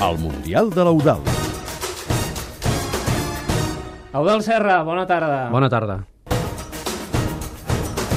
al Mundial de l'Eudal. Eudal Serra, bona tarda. Bona tarda.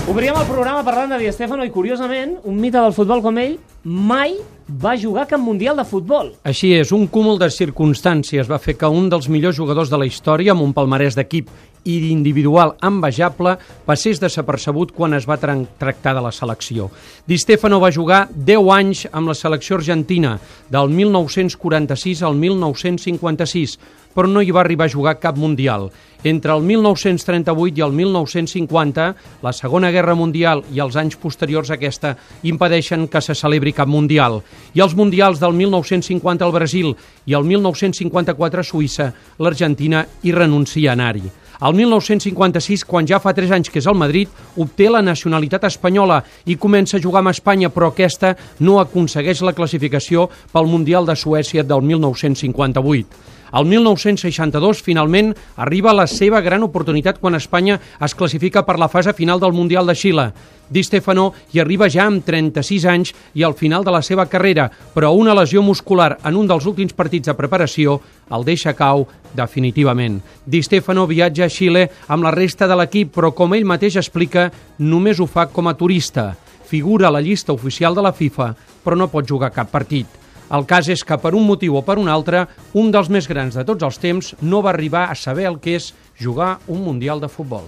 Obríem el programa parlant de Di Stefano i, curiosament, un mite del futbol com ell mai va jugar cap Mundial de futbol. Així és, un cúmul de circumstàncies va fer que un dels millors jugadors de la història, amb un palmarès d'equip i d'individual envejable, passés desapercebut quan es va tra tractar de la selecció. Di Stefano va jugar 10 anys amb la selecció argentina, del 1946 al 1956, però no hi va arribar a jugar cap Mundial. Entre el 1938 i el 1950, la Segona Guerra Mundial i els anys posteriors a aquesta impedeixen que se celebri cap Mundial. I els Mundials del 1950 al Brasil i el 1954 a Suïssa, l'Argentina hi renuncia a anar-hi. El 1956, quan ja fa 3 anys que és al Madrid, obté la nacionalitat espanyola i comença a jugar amb Espanya, però aquesta no aconsegueix la classificació pel Mundial de Suècia del 1958. El 1962, finalment, arriba la seva gran oportunitat quan Espanya es classifica per la fase final del Mundial de Xile. Di Stefano hi arriba ja amb 36 anys i al final de la seva carrera, però una lesió muscular en un dels últims partits de preparació el deixa cau definitivament. Di Stefano viatja a Xile amb la resta de l'equip, però com ell mateix explica, només ho fa com a turista. Figura a la llista oficial de la FIFA, però no pot jugar cap partit. El cas és que per un motiu o per un altre, un dels més grans de tots els temps no va arribar a saber el que és jugar un Mundial de Futbol.